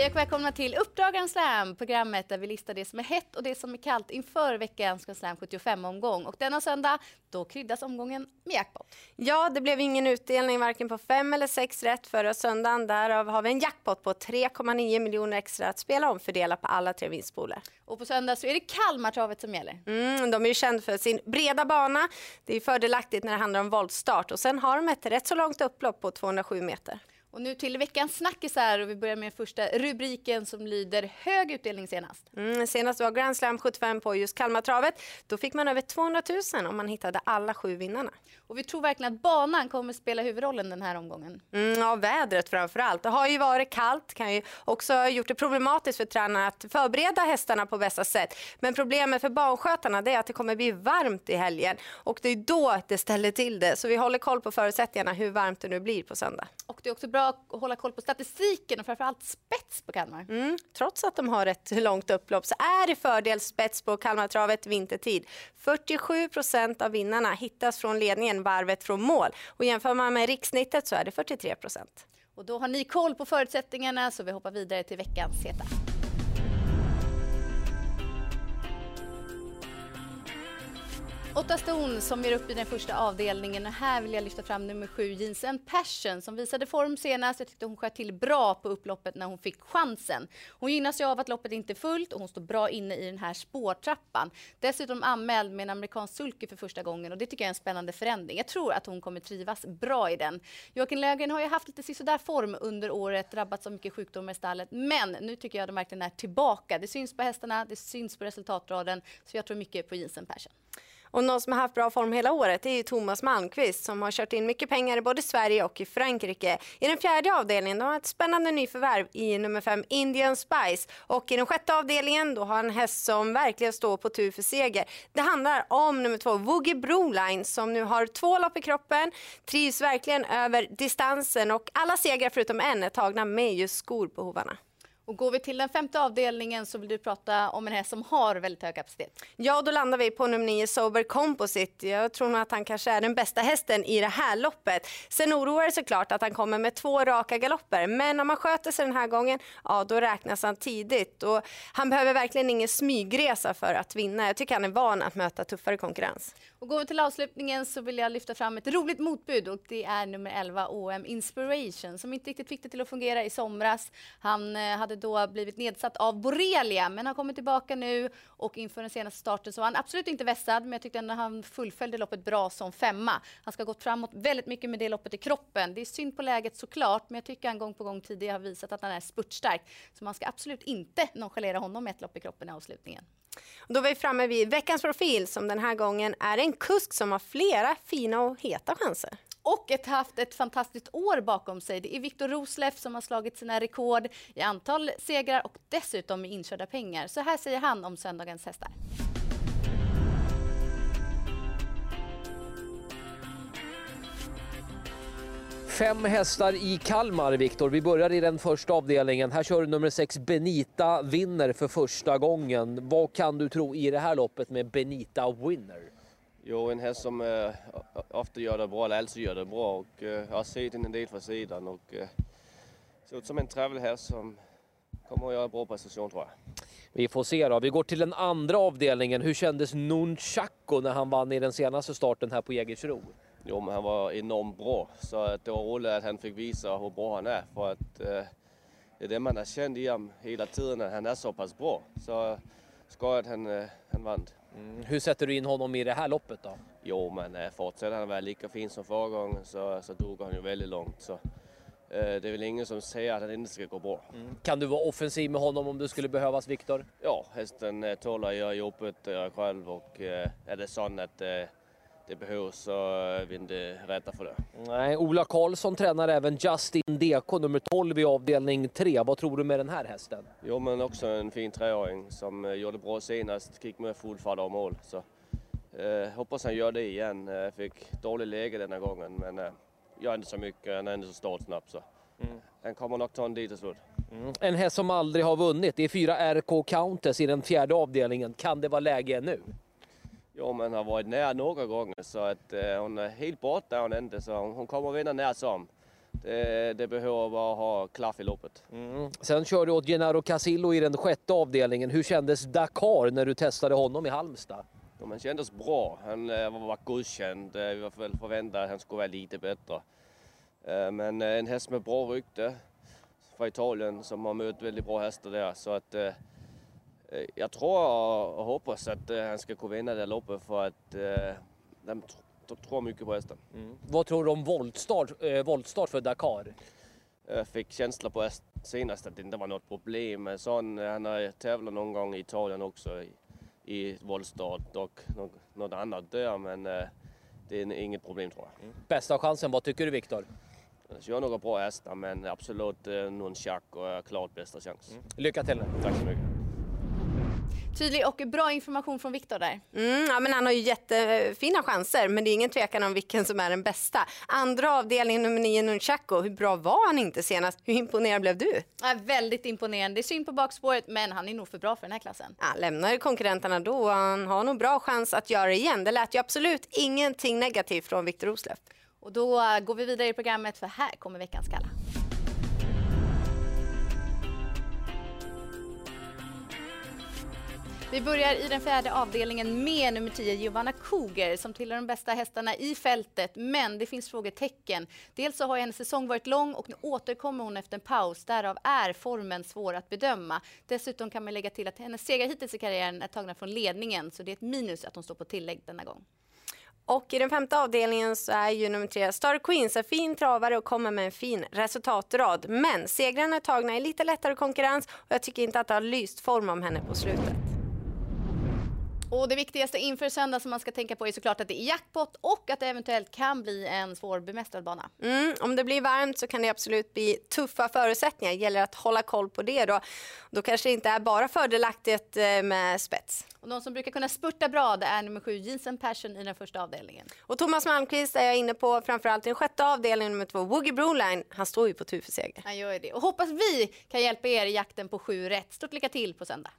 Hej och välkomna till Uppdrag Grand Slam, programmet där vi listar det som är hett och det som är kallt inför veckans Grand Slam 75-omgång. Och denna söndag, då kryddas omgången med jackpot. Ja, det blev ingen utdelning varken på fem eller sex rätt förra söndagen. Därav har vi en jackpot på 3,9 miljoner extra att spela om fördela på alla tre vinstpooler. Och på söndag så är det Kalmartravet som gäller. Mm, de är ju kända för sin breda bana. Det är fördelaktigt när det handlar om voltstart och sen har de ett rätt så långt upplopp på 207 meter. Och nu till veckans snackisar och vi börjar med första rubriken som lyder hög utdelning senast. Mm, senast var Grand Slam 75 på just Kalmartravet. Då fick man över 200 000 om man hittade alla sju vinnarna. Och vi tror verkligen att banan kommer spela huvudrollen den här omgången. Mm, ja, vädret framför allt. Det har ju varit kallt, kan ju också ha gjort det problematiskt för tränarna att förbereda hästarna på bästa sätt. Men problemet för barnskötarna är att det kommer bli varmt i helgen och det är då det ställer till det. Så vi håller koll på förutsättningarna hur varmt det nu blir på söndag. Och det är också bra att hålla koll på statistiken och framförallt spets på Kalmar. Mm, trots att de har ett långt upplopp så är det fördel spets på Kalmartravet vintertid. 47 procent av vinnarna hittas från ledningen varvet från mål och jämför man med rikssnittet så är det 43 procent. Och då har ni koll på förutsättningarna så vi hoppar vidare till veckans heta. Åtta ston som ger upp i den första avdelningen. Här vill jag lyfta fram nummer sju, Jeans and Passion, som visade form senast. Jag tyckte hon sköt till bra på upploppet när hon fick chansen. Hon gynnas ju av att loppet inte är fullt och hon står bra inne i den här spårtrappan. Dessutom anmäld med en amerikansk sulky för första gången och det tycker jag är en spännande förändring. Jag tror att hon kommer trivas bra i den. Joakim Lögren har ju haft lite sisådär form under året, drabbats av mycket sjukdomar i stallet, men nu tycker jag att de verkligen är tillbaka. Det syns på hästarna, det syns på resultatraden, så jag tror mycket på Jeans and Passion. Och någon som har haft bra form hela året är ju Thomas Malmqvist som har kört in mycket pengar i både Sverige och i Frankrike. I den fjärde avdelningen då har han ett spännande nyförvärv i nummer fem Indian Spice och i den sjätte avdelningen då har han en häst som verkligen står på tur för seger. Det handlar om nummer två Woogie Broline som nu har två lopp i kroppen, trivs verkligen över distansen och alla segrar förutom en är tagna med just skor på hovarna. Och går vi till den femte avdelningen så vill du prata om en häst som har väldigt hög kapacitet. Ja, då landar vi på nummer 9 Sober Composite. Jag tror nog att han kanske är den bästa hästen i det här loppet. Sen oroar det såklart att han kommer med två raka galopper, men om han sköter sig den här gången, ja då räknas han tidigt. Och han behöver verkligen ingen smygresa för att vinna. Jag tycker han är van att möta tuffare konkurrens. Och går vi till avslutningen så vill jag lyfta fram ett roligt motbud och det är nummer 11 OM Inspiration som inte riktigt fick det till att fungera i somras. Han eh, hade då blivit nedsatt av borrelia men har kommit tillbaka nu och inför den senaste starten så var han absolut inte vässad men jag tyckte ändå han fullföljde loppet bra som femma. Han ska ha gått framåt väldigt mycket med det loppet i kroppen. Det är synd på läget såklart men jag tycker han gång på gång tidigare har visat att han är spurtstark så man ska absolut inte nonchalera honom med ett lopp i kroppen i avslutningen. Då är vi framme vid veckans profil som den här gången är en kusk som har flera fina och heta chanser och ett, haft ett fantastiskt år bakom sig. Det är Viktor Rosleff som har slagit sina rekord i antal segrar och dessutom i inkörda pengar. Så här säger han om söndagens hästar. Fem hästar i Kalmar, Viktor. Vi börjar i den första avdelningen. Här kör nummer sex Benita Winner, för första gången. Vad kan du tro i det här loppet med Benita Winner? Jo, en häst som eh, ofta gör det bra, eller alltså gör det bra. Och, eh, jag har sett den en del från sidan och eh, ser ut som en travelhäst som kommer att göra en bra prestation tror jag. Vi får se då. Vi går till den andra avdelningen. Hur kändes Nunchaku när han vann i den senaste starten här på Jägersro? Jo, men han var enormt bra. Så att det var roligt att han fick visa hur bra han är. För att eh, det är det man har känt i honom hela tiden, att han är så pass bra. Så skoj att han, eh, han vann. Mm. Hur sätter du in honom i det här loppet då? Jo, men eh, fortsätter han vara lika fin som förra gången så, så drog han ju väldigt långt. Så, eh, det är väl ingen som säger att han inte ska gå bra. Mm. Kan du vara offensiv med honom om det skulle behövas, Viktor? Ja, hästen tål att göra jobbet själv och är det så att det behövs så är vi inte rädda för det. Nej, Ola Karlsson tränar även Justin DK nummer 12 i avdelning 3. Vad tror du med den här hästen? Jo, men också en fin treåring som eh, gjorde bra senast. Gick med full fart av mål. Så, eh, hoppas han gör det igen. Eh, fick dålig läge denna gången, men eh, gör inte så mycket. Han är inte så startsnabb. Så. Mm. Han kommer nog ta en dit till slut. Mm. En häst som aldrig har vunnit. Det är fyra RK Countess i den fjärde avdelningen. Kan det vara läge nu? Jo, men har varit nära några gånger så att eh, hon är helt borta hon inte så hon, hon kommer vinna när som. det, det behöver bara ha klaff i loppet. Mm. Sen kör du åt Gennaro Casillo i den sjätte avdelningen. Hur kändes Dakar när du testade honom i Halmstad? Ja, men kändes bra. Han eh, var godkänd. Eh, vi var förväntade att han skulle vara lite bättre. Eh, Men en häst med bra rykte från Italien som har mött väldigt bra hästar där. Så att jag tror och hoppas att eh, han ska kunna vinna det loppet för att eh, de tr- tror mycket på hästen. Vad tror du om voltstart, eh, voltstart för Dakar? Jag fick känsla på senast att det inte var något problem. Sån, han har tävlat någon gång i Italien också i, i voltstart och något, annat där men eh, det är inget problem tror jag. Bästa chansen, vad tycker du Viktor? Jag kör några bra hästar men absolut eh, någon schack och klart bästa chans. Lycka till! Tack så mycket. Tydlig och bra information från Viktor där. Mm, ja, men han har ju jättefina chanser, men det är ingen tvekan om vilken som är den bästa. Andra avdelningen, nummer 9, Nunchaku. Hur bra var han inte senast? Hur imponerad blev du? Ja, väldigt imponerande. Det är synd på bakspåret, men han är nog för bra för den här klassen. Ja, lämnar konkurrenterna då han har nog bra chans att göra det igen. Det lät ju absolut ingenting negativt från Viktor Roslöf. Och då eh, går vi vidare i programmet, för här kommer veckans kalla. Vi börjar i den fjärde avdelningen med nummer 10, Giovanna Koger, som tillhör de bästa hästarna i fältet. Men det finns frågetecken. Dels så har hennes säsong varit lång och nu återkommer hon efter en paus. Därav är formen svår att bedöma. Dessutom kan man lägga till att hennes segrar hittills i karriären är tagna från ledningen, så det är ett minus att hon står på tillägg denna gång. Och i den femte avdelningen så är ju nummer tre Star Queens en fin travare och kommer med en fin resultatrad. Men segrarna är tagna i lite lättare konkurrens och jag tycker inte att det har lyst form om henne på slutet. Och det viktigaste inför söndag som man ska tänka på är såklart att det är jackpot och att det eventuellt kan bli en svårbemästrad bana. Mm, om det blir varmt så kan det absolut bli tuffa förutsättningar. gäller att hålla koll på det då. Då kanske det inte är bara fördelaktigt eh, med spets. Och de som brukar kunna spurta bra det är nummer sju, Jeans and Passion i den första avdelningen. Och Thomas Malmqvist är jag inne på framförallt i den sjätte avdelningen nummer två, Woogie Broline. Han står ju på tur för seger. Han gör det. Och hoppas vi kan hjälpa er i jakten på sju rätt. Stort lycka till på söndag.